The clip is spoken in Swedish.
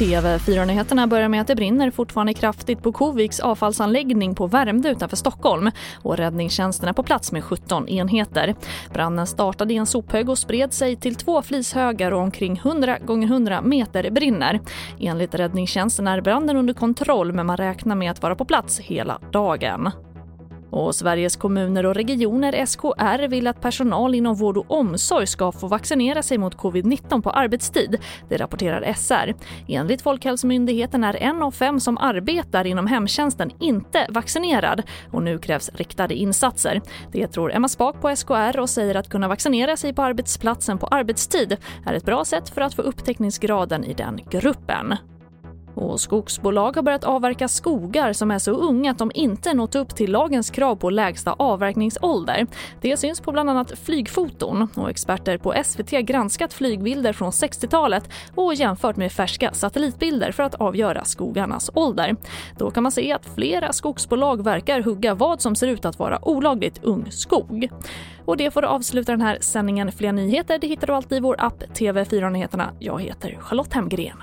TV4-nyheterna börjar med att det brinner fortfarande kraftigt på Koviks avfallsanläggning på Värmdö utanför Stockholm och räddningstjänsten är på plats med 17 enheter. Branden startade i en sophög och spred sig till två flishögar och omkring 100 gånger 100 meter brinner. Enligt räddningstjänsten är branden under kontroll men man räknar med att vara på plats hela dagen. Och Sveriges kommuner och regioner, SKR, vill att personal inom vård och omsorg ska få vaccinera sig mot covid-19 på arbetstid. Det rapporterar SR. Enligt Folkhälsomyndigheten är en av fem som arbetar inom hemtjänsten inte vaccinerad och nu krävs riktade insatser. Det tror Emma Spak på SKR och säger att kunna vaccinera sig på arbetsplatsen på arbetstid är ett bra sätt för att få upptäckningsgraden i den gruppen. Och skogsbolag har börjat avverka skogar som är så unga att de inte nått upp till lagens krav på lägsta avverkningsålder. Det syns på bland annat flygfoton och experter på SVT granskat flygbilder från 60-talet och jämfört med färska satellitbilder för att avgöra skogarnas ålder. Då kan man se att flera skogsbolag verkar hugga vad som ser ut att vara olagligt ung skog. Och det får avsluta den här sändningen. Fler nyheter det hittar du alltid i vår app TV4 Nyheterna. Jag heter Charlotte Hemgren.